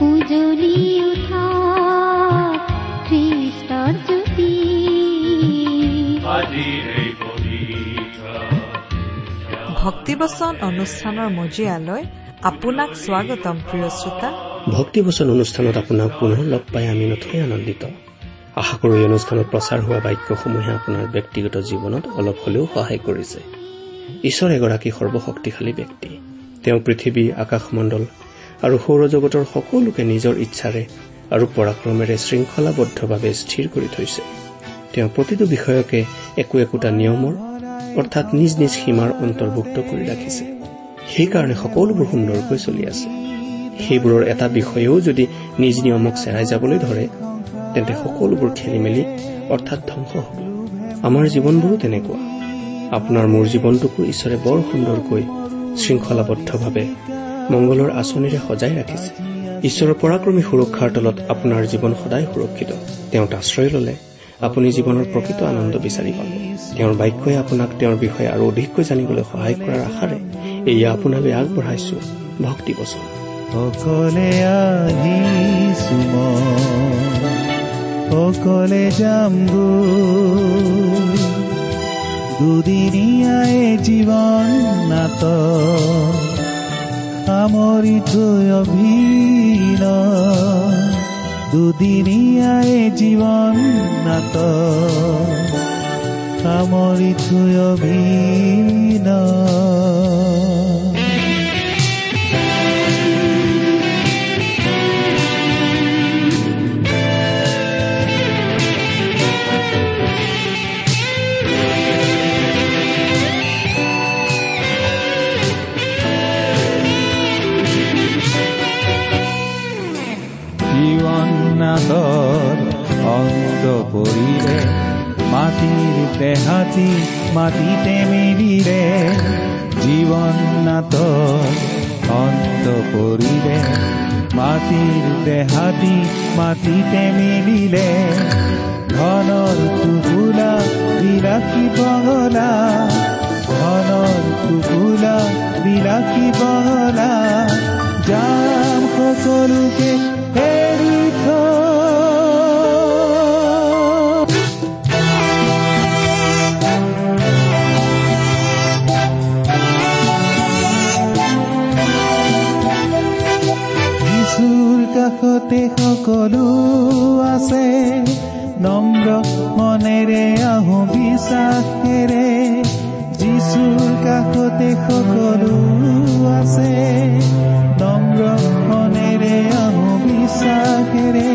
উজলি উঠা জ্যোতি ভক্তিবচন অনুষ্ঠানৰ মজিয়ালৈ আপোনাক স্বাগতম প্ৰিয় শ্ৰোতা। ভক্তিবচন অনুষ্ঠানত আপোনাক পুনৰ লগ পাই আমি নথৈ আনন্দিত। আশা কৰো এই অনুষ্ঠানত প্ৰচাৰ হোৱা বাক্যসমূহে আপোনাৰ ব্যক্তিগত জীৱনত অলপ হলেও সহায় কৰিছে। ঈশ্বৰ এগৰাকী সৰ্বশক্তিশালী ব্যক্তি। তেওঁ পৃথিৱী আকাশমণ্ডল আৰু সৌৰজগতৰ সকলোকে নিজৰ ইচ্ছাৰে আৰু পৰাক্ৰমেৰে শৃংখলাবদ্ধভাৱে স্থিৰ কৰি থৈছে। তেওঁ প্ৰতিটো বিষয়কে একো একোটা নিয়মৰ অৰ্থাৎ নিজ নিজ সীমাৰ অন্তৰ্ভুক্ত কৰি ৰাখিছে। সেইকাৰণে সকলোবোৰ সুন্দৰকৈ চলি আছে। সেইবোৰৰ এটা বিষয়েও যদি নিজ নিয়মক চেৰাই যাবলৈ ধৰে তেন্তে সকলোবোৰ খেলি মেলি অৰ্থাৎ ধ্বংস হ'ব। আমাৰ জীৱনবোৰো তেনেকুৱা। আপোনাৰ মোৰ জীৱনটোকো ঈশ্বৰে বৰ সুন্দৰকৈ শৃংখলাবদ্ধভাৱে মংগলৰ আঁচনিৰে সজাই ৰাখিছে। ঈশ্বৰৰ পৰাক্ৰমী সুৰক্ষাৰ তলত আপোনাৰ জীৱন সদায় সুৰক্ষিত। তেওঁত আশ্ৰয় ললে আপুনি জীৱনৰ প্ৰকৃত আনন্দ বিচাৰি পাব। তেওঁৰ বাক্যই আপোনাক তেওঁৰ বিষয়ে আৰু অধিককৈ জানিবলৈ সহায় কৰাৰ আশাৰে এয়া আপোনালৈ আগবঢ়াইছো। ভক্তি বচন। অকলে দুদিনীয়াই জীৱন নাট সামৰি থৈ অভিন। দুদিনীয়াই জীৱন নাট সামৰি থৈ অভিন। মাটিতে মিলিলে জীৱন অন্ত পৰিলে। মাটিৰ দেহাতি মাটিতে মিলিলে ধনৰ টুকুলা বিলাসী বঙলা ধনৰ টুকুলা বিলাসী বঙলা যাম সকলোকে কাষতে সকলো আছে। নম্ৰ মনেৰে আহো বিশ্বাসেৰে। যিচুৰ কাষতে সকলো আছে। নম্ৰ মনেৰে আহো বিশ্বাসেৰে।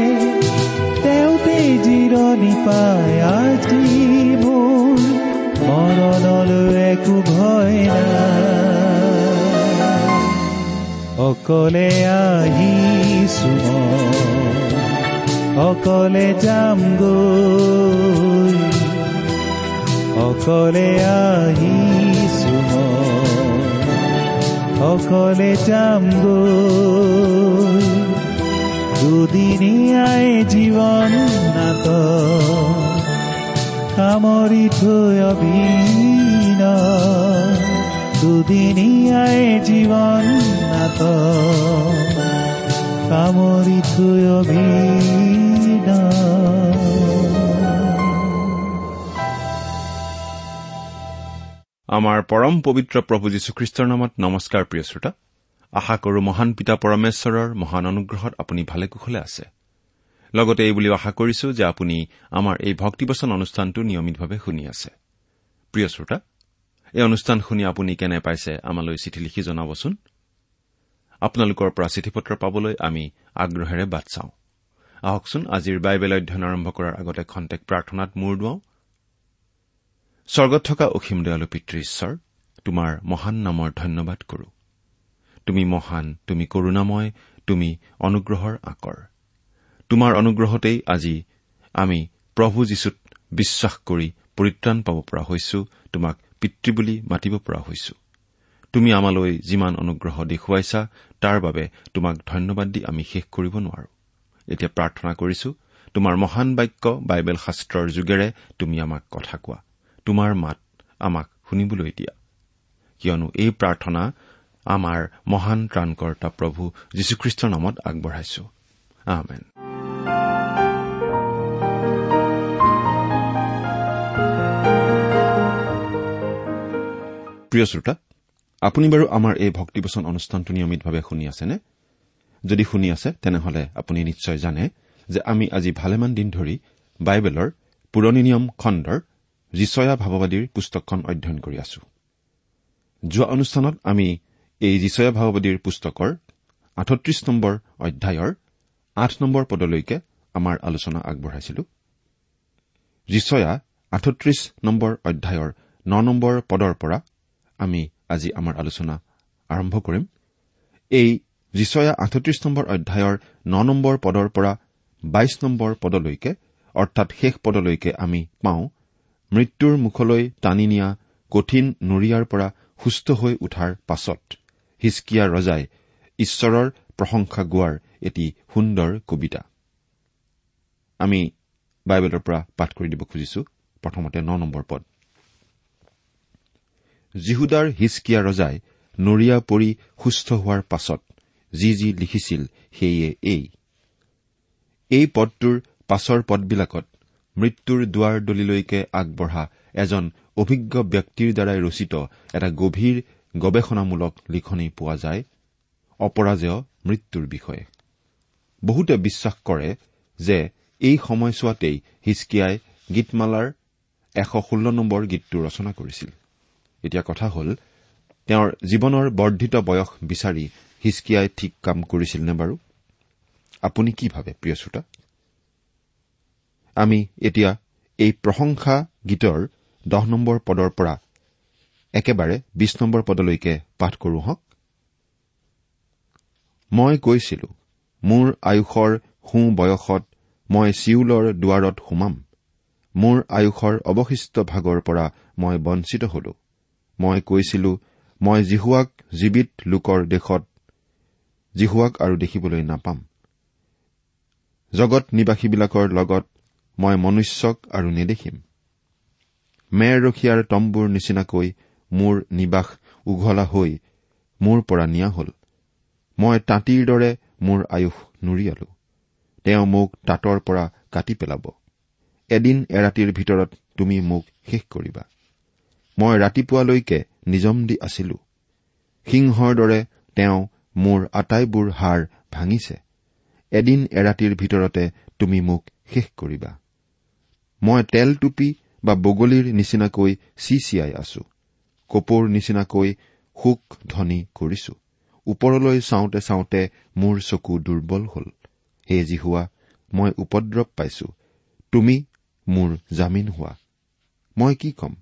তেওঁতে জিৰণি পায় আজি মোৰ। মৰণলৈ একো ভয় নাই। অকলে আহিছো অকলে যাম অকলে আহিছো অকলে যাম গৈ। দুদিনীয়াই জীৱন নাট সামৰি থৈ অভিন দুদিনীয়াই জীৱন নাট সামৰি থৈ অভিন আমাৰ পৰম পবিত্ৰ প্ৰভু যীশুখ্ৰীষ্টৰ নামত নমস্কাৰ প্ৰিয় শ্ৰোতা। আশা কৰো মহান পিতা পৰমেশ্বৰৰ মহান অনুগ্ৰহত আপুনি ভালে কুশলে আছে। লগতে এই বুলিও আশা কৰিছো যে আপুনি আমাৰ এই ভক্তিবচন অনুষ্ঠানটো নিয়মিতভাৱে শুনি আছে। প্ৰিয় শ্ৰোতা এই অনুষ্ঠান শুনি আপুনি কেনে পাইছে আমালৈ চিঠি লিখি জনাবচোন? আপোনালোকৰ পৰা চিঠি পত্ৰ পাবলৈ আমি আগ্ৰহেৰে বাট চাওঁ। আহকচোন আজিৰ বাইবেল অধ্যয়ন আৰম্ভ কৰাৰ আগতে খন্তেক প্ৰাৰ্থনাত মূৰ দুৱাওঁ। স্বৰ্গত থকা অসীম দয়ালু পিতৃ ঈশ্বৰ তোমাৰ মহান নামৰ ধন্যবাদ কৰো। তুমি মহান তুমি কৰুণাময় তুমি অনুগ্ৰহৰ আকৰ। তোমাৰ অনুগ্ৰহতেই আজি আমি প্ৰভু যীশুত বিশ্বাস কৰি পৰিত্ৰাণ পাব পৰা হৈছো। তোমাক পিতৃ বুলি মাতিব পৰা হৈছো। তুমি আমালৈ যিমান অনুগ্ৰহ দেখুৱাইছা তাৰ বাবে তোমাক ধন্যবাদ দি আমি শেষ কৰিব নোৱাৰো। এতিয়া প্ৰাৰ্থনা কৰিছো তোমাৰ মহান বাক্য বাইবেল শাস্ত্ৰৰ যোগেৰে তুমি আমাক কথা কোৱা। তোমাৰ মাত আমাক শুনিবলৈ দিয়া। কিয়নো এই প্ৰাৰ্থনা আমাৰ মহান ত্ৰাণকৰ্তা প্ৰভু যীশুখ্ৰীষ্টৰ নামত আগবঢ়াইছো। প্ৰিয় শ্ৰোতা আপুনি বাৰু আমাৰ এই ভক্তিবচন অনুষ্ঠানটো নিয়মিতভাৱে শুনি আছেনে? যদি শুনি আছে তেনেহলে আপুনি নিশ্চয় জানে যে আমি আজি ভালেমান দিন ধৰি বাইবেলৰ পুৰণি নিয়ম খণ্ডৰ যিচয়া ভাৱবাদীৰ পুস্তকখন অধ্যয়ন কৰি আছো। যোৱা অনুষ্ঠানত আমি এই যিচয়া ভাৱবাদীৰ পুস্তকৰ আঠত্ৰিশ নম্বৰ অধ্যায়ৰ আঠ নম্বৰ পদলৈকে আমাৰ আলোচনা আগবঢ়াইছিলো। যিচয়া আঠত্ৰিশ নম্বৰ অধ্যায়ৰ ন নম্বৰ পদৰ পৰা আমি আজি আমাৰ আলোচনা আৰম্ভ কৰিম। এই যিচয়া আঠত্ৰিশ নম্বৰ অধ্যায়ৰ ন নম্বৰ পদৰ পৰা বাইশ নম্বৰ পদলৈকে অৰ্থাৎ শেষ পদলৈকে আমি পাওঁ মৃত্যুৰ মুখলৈ টানি নিয়া কঠিন নৰিয়াৰ পৰা সুস্থ হৈ উঠাৰ পাছত হিচকিয়া ৰজাই ঈশ্বৰৰ প্ৰশংসা গোৱাৰ এটি সুন্দৰ কবিতা। আমি বাইবেলৰ পৰা পাঠ কৰি দিব খুজিছো প্ৰথমতে ন নম্বৰ পদ। জিহুদাৰ হিচকিয়া ৰজাই নৰিয়া পৰি সুস্থ হোৱাৰ পাছত যি যি লিখিছিল সেয়ে এই। এই পদটোৰ পাছৰ পদবিলাকত মৃত্যুৰ দুৱাৰ দলিলৈকে আগবঢ়া এজন অভিজ্ঞ ব্যক্তিৰ দ্বাৰাই ৰচিত এটা গভীৰ গৱেষণামূলক লিখনি পোৱা যায় অপৰাজেয় মৃত্যুৰ বিষয়ে। বহুতে বিশ্বাস কৰে যে এই সময়ছোৱাতেই হিচকিয়াই গীতমালাৰ এশ ষোল্ল নম্বৰ গীতটো ৰচনা কৰিছিল। এতিয়া কথা হ'ল তেওঁৰ জীৱনৰ বৰ্ধিত বয়স বিচাৰি হিচকিয়াই ঠিক কাম কৰিছিল নে বাৰু? আপুনি কি ভাবে প্ৰিয় শ্ৰোতা? আমি এতিয়া এই প্ৰশংসা গীতৰ দহ নম্বৰ পদৰ পৰা একেবাৰে বিশ নম্বৰ পদলৈকে পাঠ কৰো হওক মই কৈছিলো মোৰ আয়ুসৰ সোঁ বয়সত মই চিউলৰ দুৱাৰত সোমাম মোৰ আয়ুসৰ অৱশিষ্ট ভাগৰ পৰা মই বঞ্চিত হলো। মই কৈছিলো মই জিহুৱাক জীৱিত লোকৰ দেশত জিহুৱাক আৰু দেখিবলৈ নাপাম। জগত নিবাসীবিলাকৰ লগত মই মনুষ্যক আৰু নেদেখিম। মেৰ ৰখীয়াৰ তম্বুৰ নিচিনাকৈ মোৰ নিবাস উঘলা হৈ মোৰ পৰা নিয়া হল। মই তাঁতিৰ দৰে মোৰ আয়ুস নুৰিয়ালো। তেওঁ মোক তাঁতৰ পৰা কাটি পেলাব। এদিন এৰাতিৰ ভিতৰত তুমি মোক শেষ কৰিবা। মই ৰাতিপুৱালৈকে নিজম দি আছিলো। সিংহৰ দৰে তেওঁ মোৰ আটাইবোৰ হাৰ ভাঙিছে। এদিন এৰাতিৰ ভিতৰতে তুমি মোক শেষ কৰিবা। মই তেল টুপি বা বগলীৰ নিচিনাকৈ চিচিয়াই আছো। কপৌৰ নিচিনাকৈ শোক ধ্বনি কৰিছো। ওপৰলৈ চাওঁতে চাওঁতে মোৰ চকু দুৰ্বল হল। হে জিহুৱা মই উপদ্ৰৱ পাইছো। তুমি মোৰ জামিন হোৱা। মই কি কম?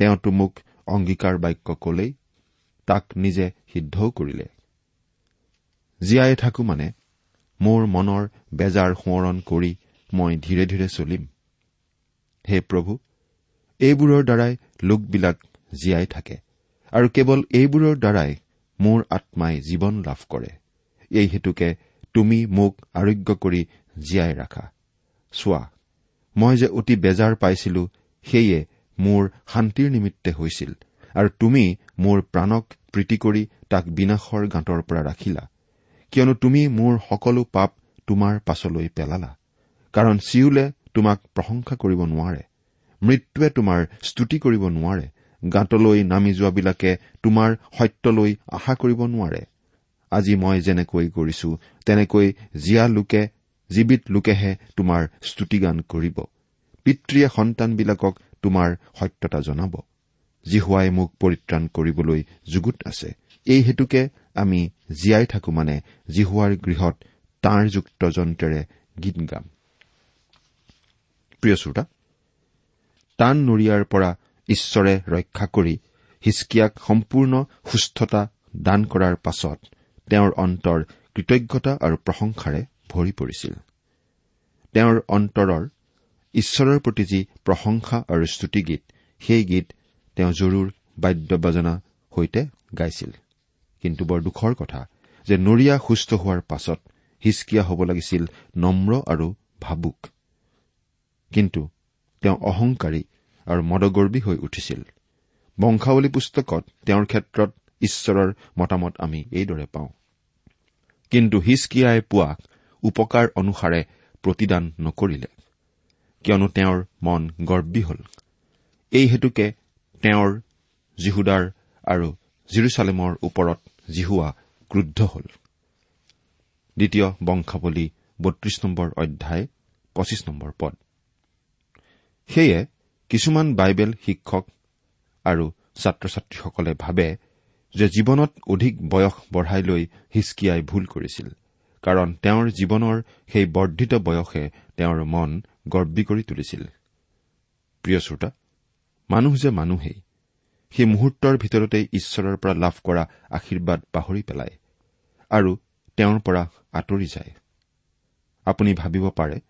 তেওঁতো মোক অংগীকাৰ বাক্য কলেই তাক নিজে সিদ্ধও কৰিলে। জীয়াই থাকো মানে মোৰ মনৰ বেজাৰ সোঁৱৰণ কৰি মই ধীৰে ধীৰে চলিম। হে প্ৰভু এইবোৰৰ দ্বাৰাই লোকবিলাক জীয়াই থাকে আৰু কেৱল এইবোৰৰ দ্বাৰাই মোৰ আত্মাই জীৱন লাভ কৰে। এই হেতুকে তুমি মোক আৰোগ্য কৰি জীয়াই ৰাখা। চোৱা মই যে অতি বেজাৰ পাইছিলো সেয়ে মোৰ শান্তিৰ নিমিত্তে হৈছিল আৰু তুমি মোৰ প্ৰাণক প্ৰীতি কৰি তাক বিনাশৰ গাঁতৰ পৰা ৰাখিলা। কিয়নো তুমি মোৰ সকলো পাপ তোমাৰ পাছলৈ পেলালা কাৰণ চিউলে তোমাক প্ৰশংসা কৰিব নোৱাৰে মৃত্যুৱে তোমাৰ স্তুতি কৰিব নোৱাৰে গাঁতলৈ নামি যোৱাবিলাকে তোমাৰ সত্যলৈ আশা কৰিব নোৱাৰে। আজি মই যেনেকৈ কৰিছো তেনেকৈ জীয়া লোকে জীৱিত লোকেহে তোমাৰ স্তুতিগান কৰিব। পিতৃয়ে সন্তানবিলাকক তোমাৰ সত্যতা জনাব জিহুৱাই মোক পৰিত্ৰাণ কৰিবলৈ যুগুত আছে। এই হেতুকে আমি জীয়াই থাকো মানে জিহুৱাৰ গৃহত তাঁৰযুক্ত যন্ত্ৰেৰে গীত গাম। প্ৰিয় টান নৰিয়াৰ পৰা ঈশ্বৰে ৰক্ষা কৰি হিচকিয়াক সম্পূৰ্ণ সুস্থতা দান কৰাৰ পাছত তেওঁৰ অন্তৰ কৃতজ্ঞতা আৰু প্ৰশংসাৰে ভৰি পৰিছিল। তেওঁৰ অন্তৰৰ ঈশ্বৰৰ প্ৰতি যি প্ৰশংসা আৰু স্তুতিগীত সেই গীত তেওঁ জৰুৰ বাদ্য বাজনা সৈতে গাইছিল। কিন্তু বৰ দুখৰ কথা যে নৰিয়া সুস্থ হোৱাৰ পাছত হিচকিয়া হ'ব লাগিছিল নম্ৰ আৰু ভাবুক। কিন্তু তেওঁ অহংকাৰী আৰু মদগৰ্বী হৈ উঠিছিল। বংশাৱলী পুস্তকত তেওঁৰ ক্ষেত্ৰত ঈশ্বৰৰ মতামত আমি এইদৰে পাওঁ। কিন্তু হিচকিয়াই পোৱাক উপকাৰ অনুসাৰে প্ৰতিদান নকৰিলে। কিয়নো তেওঁৰ মন গৰ্বী হল। এই হেতুকে তেওঁৰ জিহুদাৰ আৰু জিৰচালেমৰ ওপৰত জিহুৱা ক্ৰুদ্ধ হল। দ্বিতীয় বংশাৱলী বত্ৰিশ নম্বৰ অধ্যায় পঁচিছ নম্বৰ পদ। সেয়ে কিছুমান বাইবেল শিক্ষক আৰু ছাত্ৰ ছাত্ৰীসকলে ভাবে যে জীৱনত অধিক বয়স বঢ়াই লৈ হিচকিয়াই ভুল কৰিছিল কাৰণ তেওঁৰ জীৱনৰ সেই বৰ্ধিত বয়সে তেওঁৰ মন গৰ্বী কৰি তুলিছিল। প্ৰিয় শ্ৰোতা মানুহ যে মানুহেই সেই মুহূৰ্তৰ ভিতৰতেই ঈশ্বৰৰ পৰা লাভ কৰা আশীৰ্বাদ পাহৰি পেলায় আৰু তেওঁৰ পৰা আঁতৰি যায়। আপুনি ভাবিব পাৰে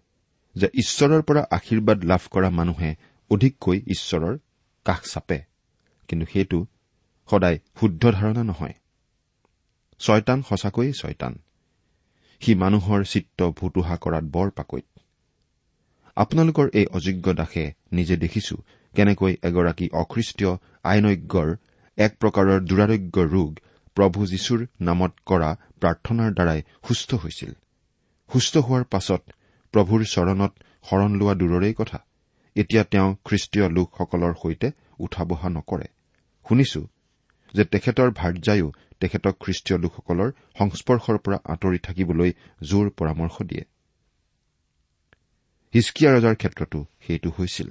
যে ঈশ্বৰৰ পৰা আশীৰ্বাদ লাভ কৰা মানুহে অধিককৈ ঈশ্বৰৰ কাষ চাপে কিন্তু সেইটো সদায় শুদ্ধ ধাৰণা নহয়। ছয়তান সঁচাকৈয়ে ছয়তান। সি মানুহৰ চিত্ৰ ভুতুহা কৰাত বৰ পাকৈত। আপোনালোকৰ এই অযোগ্য দাসে নিজে দেখিছো কেনেকৈ এগৰাকী অখ্ৰীষ্টীয় আইনজ্ঞৰ এক প্ৰকাৰৰ দুৰাৰোগ্য ৰোগ প্ৰভু যীশুৰ নামত কৰা প্ৰাৰ্থনাৰ দ্বাৰাই সুস্থ হৈছিল। সুস্থ হোৱাৰ পাছত প্ৰভুৰ চৰণত শৰণ লোৱা দূৰৰেই কথা। এতিয়া তেওঁ খ্ৰীষ্টীয় লোকসকলৰ সৈতে উঠা বহা নকৰে। শুনিছো যে তেখেতৰ ভাৰ্যায়ো তেখেতক খ্ৰীষ্টীয় লোকসকলৰ সংস্পৰ্শৰ পৰা আঁতৰি থাকিবলৈ জোৰ পৰামৰ্শ দিয়ে। হিচকিয়া ৰজাৰ ক্ষেত্ৰতো সেইটো হৈছিল।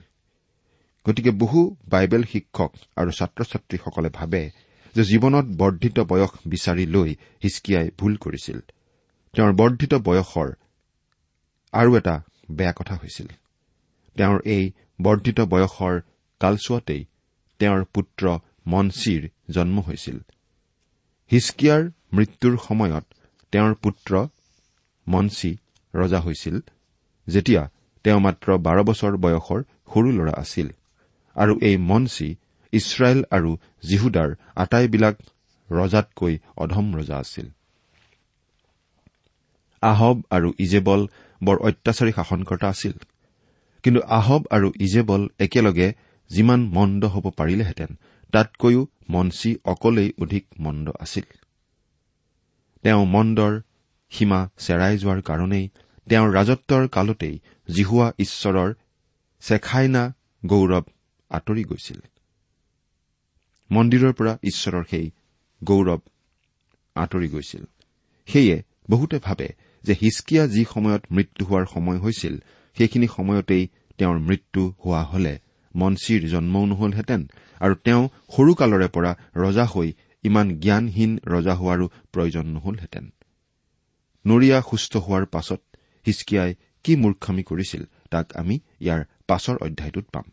গতিকে বহু বাইবেল শিক্ষক আৰু ছাত্ৰ ছাত্ৰীসকলে ভাবে যে জীৱনত বৰ্ধিত বয়স বিচাৰি লৈ হিচকিয়াই ভুল কৰিছিল। তেওঁৰ বৰ্ধিত বয়সৰ আৰু এটা বেয়া কথা হৈছিল। তেওঁৰ এই বৰ্ধিত বয়সৰ কালচোৱাতেই তেওঁৰ পুত্ৰ মনচিৰ জন্ম হৈছিল। হিচকিয়াৰ মৃত্যুৰ সময়ত তেওঁৰ পুত্ৰ মনচি ৰজা হৈছিল। যেতিয়া তেওঁ মাত্ৰ বাৰ বছৰ বয়সৰ সৰু ল'ৰা আছিল। আৰু এই মনচি ইছৰাইল আৰু জিহুদাৰ আটাইবিলাক ৰজাতকৈ অধম ৰজা আছিল। আহব আৰু ইজেবল বৰ অত্যাচাৰী শাসনকৰ্তা আছিল। কিন্তু আহব আৰু ইজেবল একেলগে যিমান মন্দ হ'ব পাৰিলেহেঁতেন তাতকৈও মনচি অকলেই অধিক মন্দ আছিল। তেওঁ মন্দৰ সীমা চেৰাই যোৱাৰ কাৰণেই তেওঁৰ ৰাজত্বৰ কালতেই জিহুৱা ঈশ্বৰৰ চেখাইনা গৌৰৱ আঁতৰি গৈছিল। মন্দিৰৰ পৰা ঈশ্বৰৰ সেই গৌৰৱ আঁতৰি গৈছিল। সেয়ে বহুতে ভাবে যে হিচকিয়া যি সময়ত মৃত্যু হোৱাৰ সময় হৈছিল সেইখিনি সময়তেই তেওঁৰ মৃত্যু হোৱা হলে। মনচিৰ জন্মও নহলহেঁতেন আৰু তেওঁ সৰুকালৰে পৰা ৰজা হৈ ইমান জ্ঞানহীন ৰজা হোৱাৰো প্ৰয়োজন নহলহেঁতেন। নৰিয়া সুস্থ হোৱাৰ পাছত হিচকিয়াই কি মূৰ্খামি কৰিছিল তাক আমি ইয়াৰ পাছৰ অধ্যায়টোত পাম।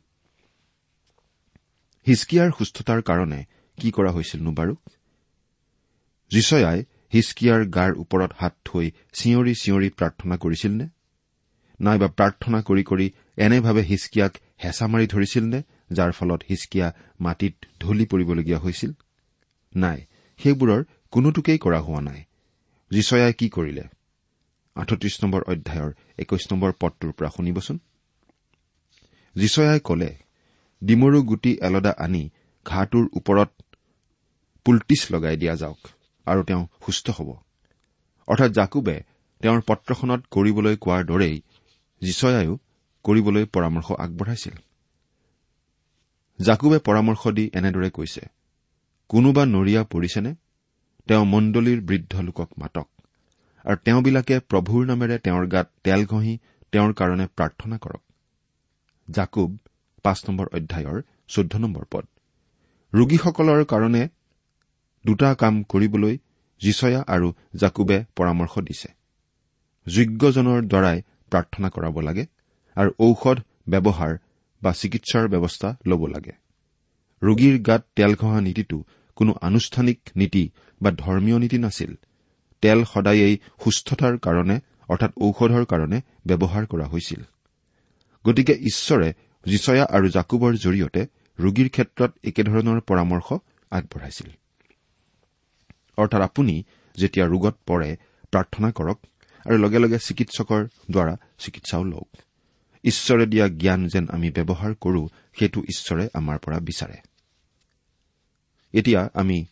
হিচকিয়াৰ সুস্থতাৰ কাৰণে কি কৰা হৈছিলনো বাৰু? জিচয়াই হিচকিয়াৰ গাৰ ওপৰত হাত থৈ চিঞৰি চিঞৰি প্ৰাৰ্থনা কৰিছিল নে? নাইবা প্ৰাৰ্থনা কৰি কৰি এনেভাৱে হিচকিয়াক হেঁচা মাৰি ধৰিছিল নে যাৰ ফলত হিচকিয়া মাটিত ঢলি পৰিবলগীয়া হৈছিল? নাই সেইবোৰৰ কোনোটোকেই কৰা হোৱা নাই। জিচয়াই কি কৰিলে? আঠত্ৰিশ নম্বৰ অধ্যায়ৰ একৈশ নম্বৰ পদটোৰ পৰা শুনিবচোন। জিচয়াই কলে ডিমৰু গুটি এলদা আনি ঘাঁহটোৰ ওপৰত পুলটিছ লগাই দিয়া যাওক আৰু তেওঁ সুস্থ হ'ব। অৰ্থাৎ জাকুবে তেওঁৰ পত্ৰখনত কৰিবলৈ কোৱাৰ দৰেই জিচয়ায়ো কৰিবলৈ পৰামৰ্শ আগবঢ়াইছিল। জাকুবে পৰামৰ্শ দি এনেদৰে কৈছে কোনোবা নৰিয়া পৰিছেনে? তেওঁ মণ্ডলীৰ বৃদ্ধ লোকক মাতক। আৰু তেওঁবিলাকে প্ৰভুৰ নামেৰে তেওঁৰ গাত তেল ঘঁহি তেওঁৰ কাৰণে প্ৰাৰ্থনা কৰক। জাকুব পাঁচ নম্বৰ অধ্যায়ৰ চৈধ্য নম্বৰ পদ। ৰোগীসকলৰ কাৰণে দুটা কাম কৰিবলৈ জিচয়া আৰু জাকুবে পৰামৰ্শ দিছে। যোগ্যজনৰ দ্বাৰাই প্ৰাৰ্থনা কৰাব লাগে আৰু ঔষধ ব্যৱহাৰ বা চিকিৎসাৰ ব্যৱস্থা ল'ব লাগে। ৰোগীৰ গাত তেল ঘঁহা নীতিটো কোনো আনুষ্ঠানিক নীতি বা ধৰ্মীয় নীতি নাছিল। তেল সদায়েই সুস্থতাৰ কাৰণে অৰ্থাৎ ঔষধৰ কাৰণে ব্যৱহাৰ কৰা হৈছিল। গতিকে ঈশ্বৰে জিচয়া আৰু জাকুবৰ জৰিয়তে ৰোগীৰ ক্ষেত্ৰত একেধৰণৰ পৰামৰ্শ আগবঢ়াইছিল। অৰ্থাৎ আপুনি যেতিয়া ৰোগত পৰে প্ৰাৰ্থনা কৰক আৰু লগে লগে চিকিৎসকৰ দ্বাৰা চিকিৎসাও লওক। ঈশ্বৰে দিয়া জ্ঞান যেন আমি ব্যৱহাৰ কৰো সেইটো ঈশ্বৰে আমাৰ পৰা বিচাৰে। এতিয়া আমি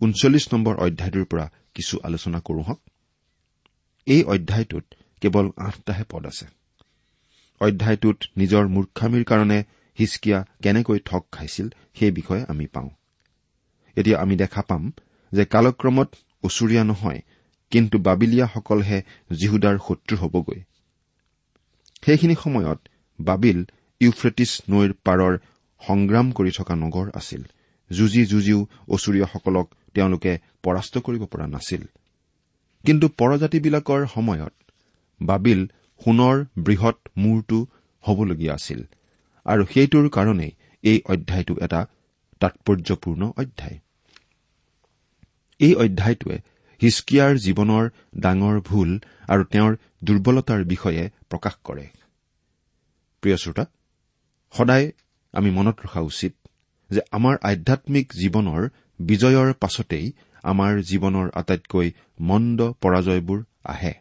ঊনচল্লিছ নম্বৰ অধ্যায়টোৰ পৰা কিছু আলোচনা কৰো হওক এই অধ্যায়টোত কেৱল আঠটাহে পদ আছে। অধ্যায়টোত নিজৰ মূৰ্খামীৰ কাৰণে হিচকিয়া কেনেকৈ ঠগ খাইছিল সেই বিষয়ে আমি পাওঁ। এতিয়া আমি দেখা পাম যে কালক্ৰমত ওচৰীয়া নহয় কিন্তু বাবিলিয়াসকলহে জিহুদাৰ শত্ৰু হ'বগৈ। সেইখিনি সময়ত বাবিল ইউফ্ৰেটিছ নৈৰ পাৰৰ সংগ্ৰাম কৰি থকা নগৰ আছিল। যুঁজি যুঁজিও ওচৰীয়াসকলক তেওঁলোকে পৰাস্ত কৰিব পৰা নাছিল। কিন্তু পৰজাতিবিলাকৰ সময়ত বাবিল সোণৰ বৃহৎ মূৰটো হ'বলগীয়া আছিল আৰু সেইটোৰ কাৰণেই এই অধ্যায়টো এটা তাৎপৰ্যপূৰ্ণ অধ্যায়। এই অধ্যায়টোৱে হিচকিয়াৰ জীৱনৰ ডাঙৰ ভুল আৰু তেওঁৰ দুৰ্বলতাৰ বিষয়ে প্ৰকাশ কৰে। প্ৰিয় শ্ৰোতা সদায় আমি মনত ৰখা উচিত যে আমাৰ আধ্যামিক জীৱনৰ বিজয়ৰ পাছতেই আমাৰ জীৱনৰ আটাইতকৈ মন্দ পৰাজয়বোৰ আহে।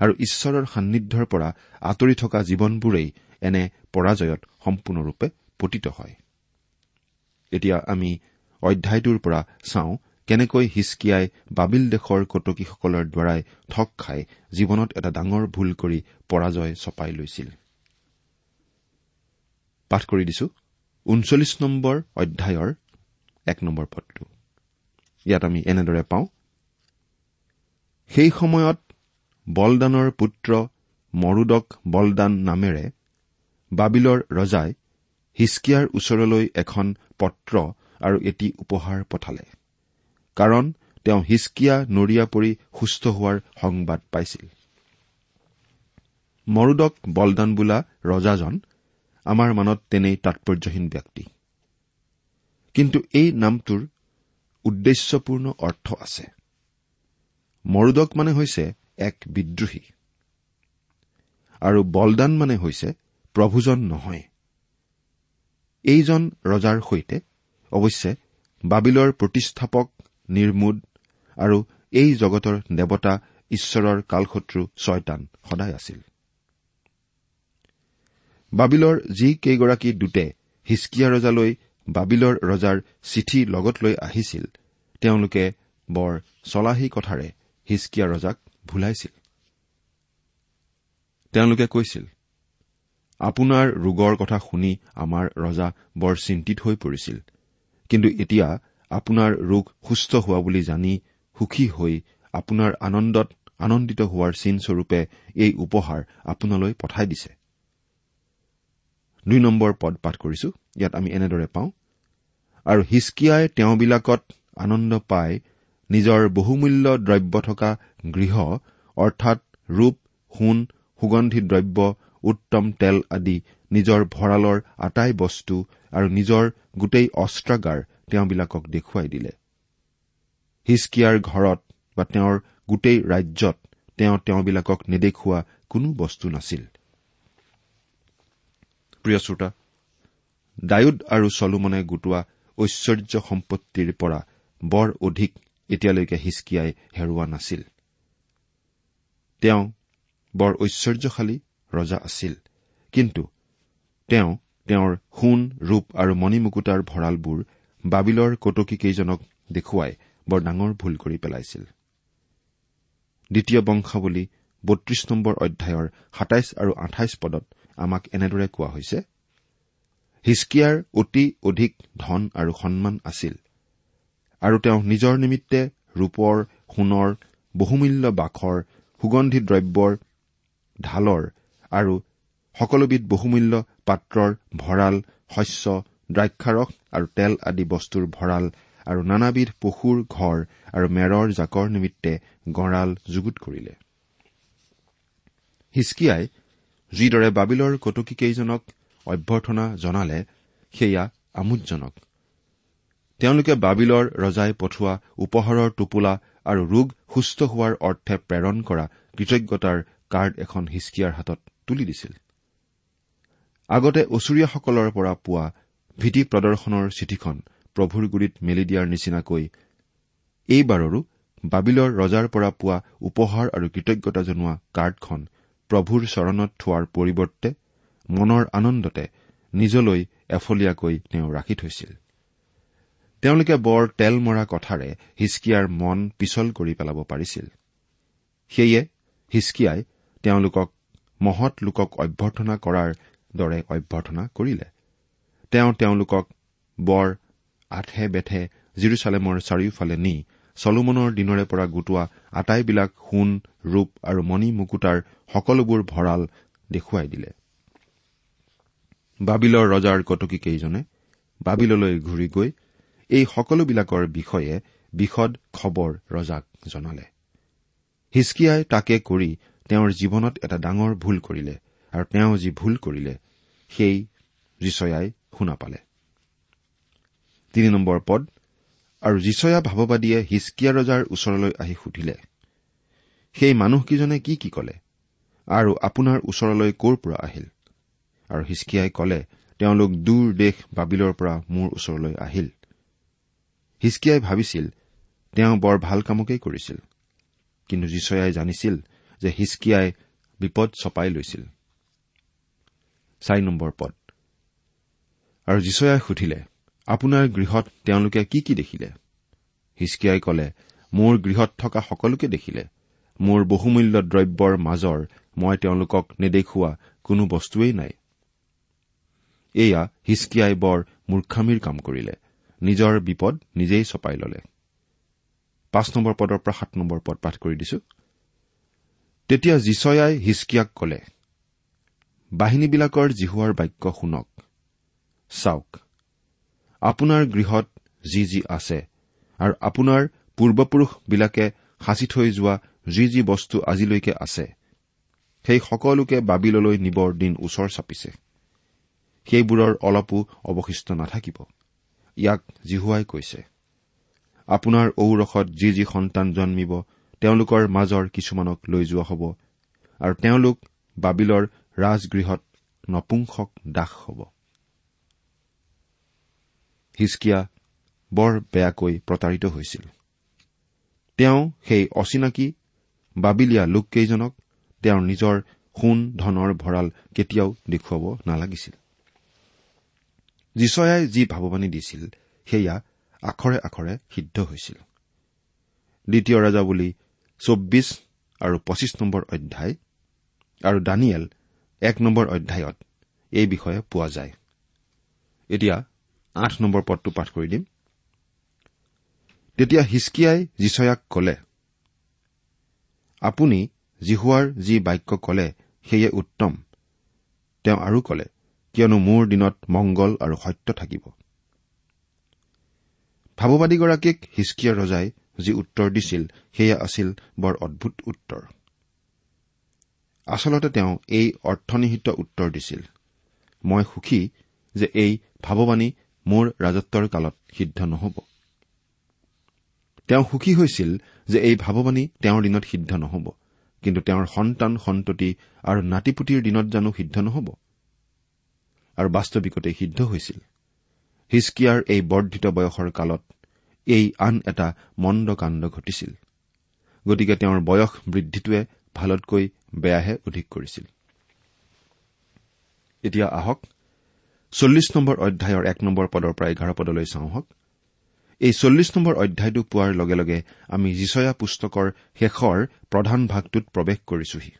আৰু ঈশ্বৰৰ সান্নিধ্যৰ পৰা আঁতৰি থকা জীৱনবোৰেই এনে পৰাজয়ত সম্পূৰ্ণৰূপে পতিত হয়। এতিয়া আমি অধ্যায়টোৰ পৰা চাওঁ কেনেকৈ হিচকিয়াই বাবিল দেশৰ কটকীসকলৰ দ্বাৰাই ঠগ খাই জীৱনত এটা ডাঙৰ ভুল কৰি পৰাজয় চপাই লৈছিল। ঊনচল্লিছ নম্বৰ অধ্যায়ৰ এক নম্বৰ পদটো। ইয়াত আমি এনেদৰে পাওঁ সেই সময়ত বলদানৰ পুত্ৰ মৰুদক বলদান নামেৰে বাবিলৰ ৰজাই হিচকিয়াৰ ওচৰলৈ এখন পত্ৰ আৰু এটি উপহাৰ পঠালে। কাৰণ তেওঁ হিচকিয়া নৰিয়া পৰি সুস্থ হোৱাৰ সংবাদ পাইছিল। মৰুদক বলদান বোলা ৰজাজন আমাৰ মনত তেনেই তাৎপৰ্যহীন ব্যক্তি। কিন্তু এই নামটোৰ উদ্দেশ্যপূৰ্ণ অৰ্থ আছে। মৰুদক মানে হৈছে এক বিদ্ৰোহী। আৰু বলদান মানে হৈছে প্ৰভুজন নহয়। এইজন ৰজাৰ সৈতে অৱশ্যে বাবিলৰ প্ৰতিষ্ঠাপক নিৰ্মোদ আৰু এই জগতৰ দেৱতা ঈশ্বৰৰ কালশত্ৰু ছয়তান সদায় আছিল। বাবিলৰ যি কেইগৰাকী দূতে হিচকিয়া ৰজালৈ বাবিলৰ ৰজাৰ চিঠি লগত লৈ আহিছিল তেওঁলোকে বৰ চলাহী কথাৰে হিচকিয়া ৰজাক ভুলাইছিল। তেওঁলোকে কৈছিল আপোনাৰ ৰোগৰ কথা শুনি আমাৰ ৰজা বৰ চিন্তিত হৈ পৰিছিল কিন্তু এতিয়া আপোনাৰ ৰোগ সুস্থ হোৱা বুলি জানি সুখী হৈ আপোনাৰ আনন্দত আনন্দিত হোৱাৰ চিনস্বৰূপে এই উপহাৰ আপোনালৈ পঠাই দিছে। দুই নম্বৰ পদ পাঠ কৰিছো ইয়াত আমি এনেদৰে পাওঁ। আৰু হিচকিয়াই তেওঁবিলাকত আনন্দ পাই নিজৰ বহুমূল্য দ্ৰব্য থকা গৃহ অৰ্থাৎ ৰূপ সোণ সুগন্ধি দ্ৰব্য উত্তম তেল আদি নিজৰ ভঁৰালৰ আটাই বস্তু আৰু নিজৰ গোটেই অস্ত্ৰাগাৰ তেওঁবিলাকক দেখুৱাই দিলে। হিচকিয়াৰ ঘৰত বা তেওঁৰ গোটেই ৰাজ্যত তেওঁ তেওঁবিলাকক নেদেখুওৱা কোনো বস্তু নাছিল। প্ৰিয় শ্ৰোতা ডায়ুদ আৰু চলোমনে গোটোৱা ঐশ্বৰ্য সম্পত্তিৰ পৰা বৰ অধিক এতিয়ালৈকে হিচকিয়াই হেৰুওৱা নাছিল। তেওঁ বৰ ঐশ্বৰ্যশালী ৰজা আছিল কিন্তু তেওঁ তেওঁৰ সোণ ৰূপ আৰু মণিমুকুতাৰ ভঁৰালবোৰ বাবিলৰ কটকীকেইজনক দেখুৱাই বৰ ডাঙৰ ভুল কৰি পেলাইছিল। দ্বিতীয় বংশাৱলী বত্ৰিশ নম্বৰ অধ্যায়ৰ সাতাইছ আৰু আঠাইছ পদত আমাক এনেদৰে কোৱা হৈছে হিচকিয়াৰ অতি অধিক ধন আৰু সন্মান আছিল আৰু তেওঁ নিজৰ নিমিত্তে ৰূপৰ সোণৰ বহুমূল্য বাখৰ সুগন্ধি দ্ৰব্যৰ ঢালৰ আৰু সকলোবিধ বহুমূল্য পাত্ৰৰ ভঁৰাল শস্য দ্ৰাক্ষাৰস আৰু তেল আদি বস্তুৰ ভঁৰাল আৰু নানাবিধ পশুৰ ঘৰ আৰু মেৰৰ জাকৰ নিমিত্তে গঁড়াল যুগুত কৰিলে। হিচকিয়াই যিদৰে বাবিলৰ কটকীকেইজনক অভ্যৰ্থনা জনালে সেয়া আমোদজনক। তেওঁলোকে বাবিলৰ ৰজাই পঠোৱা উপহাৰৰ টোপোলা আৰু ৰোগ সুস্থ হোৱাৰ অৰ্থে প্ৰেৰণ কৰা কৃতজ্ঞতাৰ কাৰ্ড এখন হিচকিয়াৰ হাতত তুলি দিছিল। আগতে ওচৰীয়াসকলৰ পৰা পোৱা ভীতি প্ৰদৰ্শনৰ চিঠিখন প্ৰভুৰ গুৰিত মেলি দিয়াৰ নিচিনাকৈ এইবাৰৰো বাবিলৰ ৰজাৰ পৰা পোৱা উপহাৰ আৰু কৃতজ্ঞতা জনোৱা কাৰ্ডখন প্ৰভুৰ চৰণত থোৱাৰ পৰিৱৰ্তে মনৰ আনন্দতে নিজলৈ এফলীয়াকৈ তেওঁ ৰাখি থৈছিল। তেওঁলোকে বৰ তেল মৰা কথাৰে হিচকিয়াৰ মন পিছল কৰি পেলাব পাৰিছিল। সেয়ে হিচকিয়াই তেওঁলোকক মহৎ লোকক অভ্যৰ্থনা কৰাৰ দৰে অভ্যৰ্থনা কৰিলে। তেওঁ তেওঁলোকক বৰ আঠে বেঠে জিৰচালেমৰ চাৰিওফালে নি চলোমনৰ দিনৰে পৰা গোটোৱা আটাইবিলাক সোণ ৰূপ আৰু মণি মুকুতাৰ সকলোবোৰ ভঁৰাল দেখুৱাই দিলে। বাবিলৰ ৰজাৰ কটকীকেইজনে বাবিললৈ ঘূৰি গৈ এই সকলোবিলাকৰ বিষয়ে বিশদ খবৰ ৰজাক জনালে। হিচকিয়াই তাকে কৰি তেওঁৰ জীৱনত এটা ডাঙৰ ভুল কৰিলে আৰু তেওঁ যি ভুল কৰিলে সেই ৰিচয়াই শুনা পালে। তিনি নম্বৰ পদ আৰু যিচয়া ভাৱবাদীয়ে হিচকিয়া ৰজাৰ ওচৰলৈ আহি সুধিলে সেই মানুহকেইজনে কি কি কলে? আৰু আপোনাৰ ওচৰলৈ ক'ৰ পৰা আহিল? আৰু হিচকিয়াই কলে তেওঁলোক দূৰ দেশ বাবিলৰ পৰা মোৰ ওচৰলৈ আহিল। হিচকিয়াই ভাবিছিল তেওঁ বৰ ভাল কামকেই কৰিছিল। কিন্তু যিচয়াই জানিছিল যে হিচকিয়াই বিপদ চপাই লৈছিল। আৰু যিচয়াই সুধিলে আপোনাৰ গৃহত তেওঁলোকে কি কি দেখিলে? হিচকিয়াই কলে মোৰ গৃহত থকা সকলোকে দেখিলে। মোৰ বহুমূল্য দ্ৰব্যৰ মাজৰ মই তেওঁলোকক নেদেখুওৱা কোনো বস্তুৱেই নাই। এয়া হিচকিয়াই বৰ মূৰ্খামীৰ কাম কৰিলে। নিজৰ বিপদ নিজেই চপাই ললে। পাঁচ নম্বৰ পদৰ পৰা সাত নম্বৰ পদ পাঠ কৰি দিছো। তেতিয়া যিচয়াই হিচকিয়াক কলে বাহিনীবিলাকৰ জিহুৱাৰ বাক্য শুনক। চাওক আপোনাৰ গৃহত যি যি আছে আৰু আপোনাৰ পূৰ্বপুৰুষবিলাকে সাঁচি থৈ যোৱা যি যি বস্তু আজিলৈকে আছে সেই সকলোকে বাবিললৈ নিবৰ দিন ওচৰ চাপিছে। সেইবোৰৰ অলপো অৱশিষ্ট নাথাকিব। ইয়াক জিহুৱাই কৈছে আপোনাৰ ঔৰসত যি যি সন্তান জন্মিব তেওঁলোকৰ মাজৰ কিছুমানক লৈ যোৱা হ'ব আৰু তেওঁলোক বাবিলৰ ৰাজগৃহত নপুংসক দাস হ'ব। হিচকিয়া বৰ বেয়াকৈ প্ৰতাৰিত হৈছিল। তেওঁ সেই অচিনাকি বাবিলীয়া লোককেইজনক তেওঁৰ নিজৰ সোণ ধনৰ ভঁৰাল কেতিয়াও দেখুৱাব নালাগিছিল। যিচয়াই যি ভাৱবাণী দিছিল সেয়া আখৰে আখৰে সিদ্ধ হৈছিল। দ্বিতীয় ৰজা বুলি চৌব্বিছ আৰু পঁচিছ নম্বৰ অধ্যায় আৰু দানিয়েল এক নম্বৰ অধ্যায়ত এই বিষয়ে পোৱা যায়। এতিয়া আঠ নম্বৰ পদটো পাঠ কৰি দিম। তেতিয়া হিচকিয়াই যিচয়াক কলে আপুনি জিহুৱাৰ যি বাক্য কলে সেয়ে উত্তম। তেওঁ আৰু কলে কিয়নো মোৰ দিনত মংগল আৰু সত্য থাকিব। ভাৱবাদীগৰাকীক হিচকিয়া ৰজাই যি উত্তৰ দিছিল সেয়া আছিল বৰ অদ্ভুত উত্তৰ। আচলতে তেওঁ এই অৰ্থনিহিত উত্তৰ দিছিল। মই সুখী যে এই ভাৱবাণী মোৰ ৰাজত্বৰ কালত সিদ্ধ নহ'ব। তেওঁ সুখী হৈছিল যে এই ভাৱবাণী তেওঁৰ দিনত সিদ্ধ নহ'ব। কিন্তু তেওঁৰ সন্তান সন্ততি আৰু নাতিপুতিৰ দিনত জানো সিদ্ধ নহ'ব? আৰু বাস্তৱিকতে সিদ্ধ হৈছিল। হিচকিয়াৰ এই বৰ্ধিত বয়সৰ কালত এই আন এটা মন্দ কাণ্ড ঘটিছিল। গতিকে তেওঁৰ বয়স বৃদ্ধিটোৱে ভালতকৈ বেয়াহে অধিক কৰিছিল। চল্লিছ নম্বৰ অধ্যায়ৰ এক নম্বৰ পদৰ পৰা এঘাৰ পদলৈ চাওঁ হওক এই চল্লিছ নম্বৰ অধ্যায়টো পোৱাৰ লগে লগে আমি যিচয়া পুস্তকৰ শেষৰ প্ৰধান ভাগটোত প্ৰৱেশ কৰিছোহি।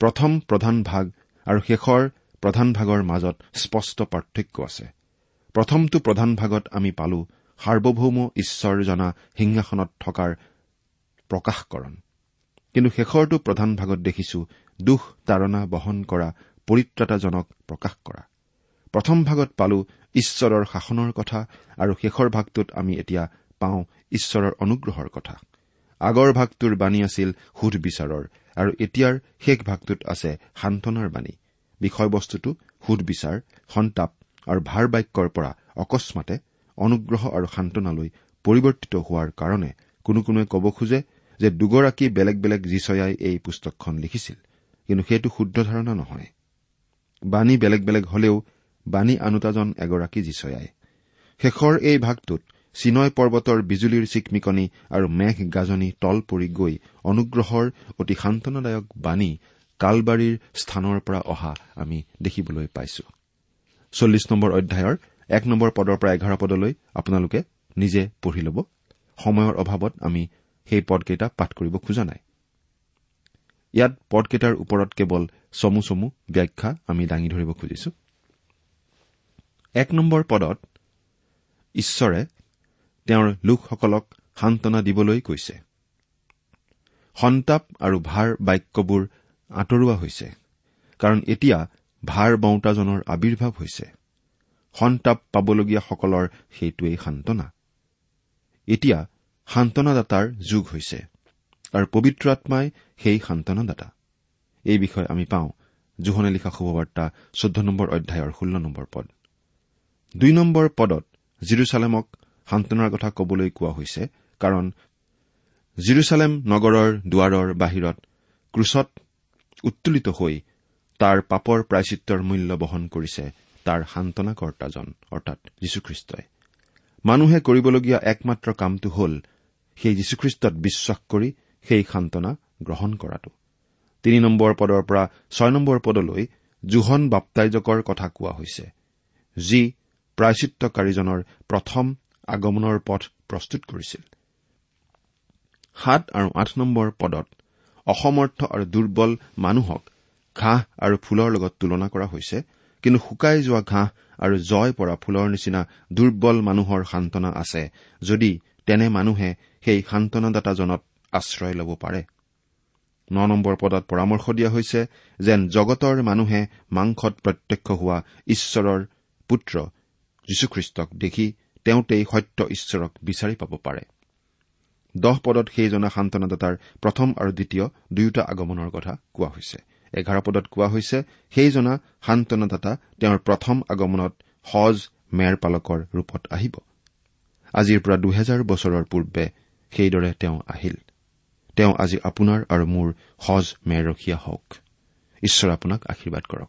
প্ৰথম প্ৰধান ভাগ আৰু শেষৰ প্ৰধান ভাগৰ মাজত স্পষ্ট পাৰ্থক্য আছে। প্ৰথমটো প্ৰধান ভাগত আমি পালো সাৰ্বভৌম ঈশ্বৰ জনা সিংহাসনত থকাৰ প্ৰকাশকৰণ। কিন্তু শেষৰটো প্ৰধান ভাগত দেখিছো দুখ তাৰণা বহন কৰা পৰিত্ৰাতাজনক প্ৰকাশ কৰা। প্ৰথম ভাগত পালো ঈশ্বৰৰ শাসনৰ কথা আৰু শেষৰ ভাগটোত আমি এতিয়া পাওঁ ঈশ্বৰৰ অনুগ্ৰহৰ কথা। আগৰ ভাগটোৰ বাণী আছিল সুধবিচাৰৰ আৰু এতিয়াৰ শেষ ভাগটোত আছে সান্তনাৰ বাণী। বিষয়বস্তুটো সুধবিচাৰ সন্তাপ আৰু ভাৰ বাক্যৰ পৰা অকস্মাতে অনুগ্ৰহ আৰু সান্তনালৈ পৰিৱৰ্তিত হোৱাৰ কাৰণে কোনো কোনোৱে ক'ব খোজে যে দুগৰাকী বেলেগ বেলেগ যিচয়াই এই পুস্তকখন লিখিছিল। কিন্তু সেইটো শুদ্ধ ধাৰণা নহয়। বাণী বেলেগ বেলেগ হলেও বাণী আনোতাজন এগৰাকী যিচয়াই। শেষৰ এই ভাগটোত চিনয় পৰ্বতৰ বিজুলীৰ চিকমিকনি আৰু মেঘ গাজনি তল পৰি গৈ অনুগ্ৰহৰ অতি সান্তনাদায়ক বাণী কালবাৰীৰ স্থানৰ পৰা অহা আমি দেখিবলৈ পাইছো। চল্লিছ নম্বৰ অধ্যায়ৰ এক নম্বৰ পদৰ পৰা এঘাৰ পদলৈ আপোনালোকে নিজে পঢ়ি ল'ব। সময়ৰ অভাৱত আমি সেই পদকেইটা পাঠ কৰিব খোজা নাই। ইয়াত পদকেইটাৰ ওপৰত কেৱল চমু চমু ব্যাখ্যা আমি দাঙি ধৰিব খুজিছো। এক নম্বৰ পদত ঈশ্বৰে তেওঁৰ লোকসকলক সান্তনা দিবলৈ কৈছে। সন্তাপ আৰু ভাৰ বাক্যবোৰ আঁতৰোৱা হৈছে কাৰণ এতিয়া ভাৰ বওঁতাজনৰ আৱিৰ্ভাৱ হৈছে। সন্তাপ পাবলগীয়াসকলৰ সেইটোৱেই সান্তনা। এতিয়া সান্তনাদাতাৰ যুগ হৈছে আৰু পবিত্ৰ আত্মাই সেই সান্তনাদাতা। এই বিষয়ে আমি পাওঁ। জোহনে লিখা শুভবাৰ্তা চৈধ্য নম্বৰ অধ্যায়ৰ ষোল্ল নম্বৰ পদ। দুই নম্বৰ পদত জিৰচালেমক সান্তনাৰ কথা কবলৈ কোৱা হৈছে কাৰণ জিৰচালেম নগৰৰ দুৱাৰৰ বাহিৰত ক্ৰুচত উত্তোলিত হৈ তাৰ পাপৰ প্ৰায়চিত্ৰৰ মূল্য বহন কৰিছে তাৰ সান্তনাকৰ্তাজন অৰ্থাৎ যীশুখ্ৰীষ্টই। মানুহে কৰিবলগীয়া একমাত্ৰ কামটো হ'ল সেই যীশুখ্ৰীষ্টত বিশ্বাস কৰি সেই সান্তনা গ্ৰহণ কৰাটো। তিনি নম্বৰ পদৰ পৰা ছয় নম্বৰ পদলৈ জোহন বাপ্তাইজকৰ কথা কোৱা হৈছে যি প্ৰায়চিত্ৰকাৰীজনৰ প্ৰথম আগমনৰ পথ প্ৰস্তুত কৰিছিল। সাত আৰু আঠ নম্বৰ পদত অসমৰ্থ আৰু দুৰ্বল মানুহক ঘাঁহ আৰু ফুলৰ লগত তুলনা কৰা হৈছে কিন্তু শুকাই যোৱা ঘাঁহ আৰু জয় পৰা ফুলৰ নিচিনা দুৰ্বল মানুহৰ সান্তনা আছে যদি তেনে মানুহে সেই সান্তনাদাতাজনত আশ্ৰয় ল'ব পাৰে। ন নম্বৰ পদত পৰামৰ্শ দিয়া হৈছে যেন জগতৰ মানুহে মাংসত প্ৰত্যক্ষ হোৱা ঈশ্বৰৰ পুত্ৰ যীশুখ্ৰীষ্টক দেখি তেওঁতেই সত্য ঈশ্বৰক বিচাৰি পাব পাৰে। দহ পদত সেইজনা সান্তনাদাতাৰ প্ৰথম আৰু দ্বিতীয় দুয়োটা আগমনৰ কথা কোৱা হৈছে। এঘাৰ পদত কোৱা হৈছে সেইজনা সান্তনাদাতা তেওঁৰ প্ৰথম আগমনত সজ মেৰ পালকৰ ৰূপত আহিব। আজিৰ পৰা দুহেজাৰ বছৰৰ পূৰ্বে সেইদৰে তেওঁ আহিল। তেওঁ আজি আপোনাৰ আৰু মোৰ সজ মেৰ ৰখীয়া হওক। ঈশ্বৰ আপোনাক আশীৰ্বাদ কৰক।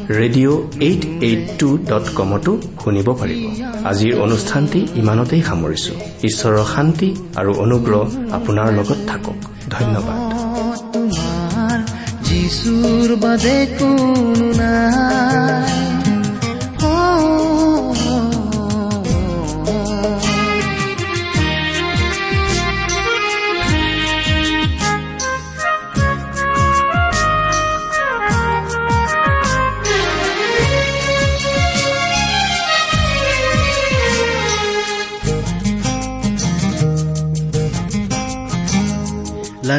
radio' eight eight two dot কমতো শুনিব পাৰিব। আজিৰ অনুষ্ঠানটি ইমানতেই সামৰিছো। ঈশ্বৰৰ শান্তি আৰু অনুগ্ৰহ আপোনাৰ লগত থাকক। ধন্যবাদ। তোমাৰ যিচুৰ বাদে কোনো নাই।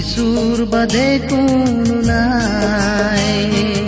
যিচুৰ বাদে কোনো নাই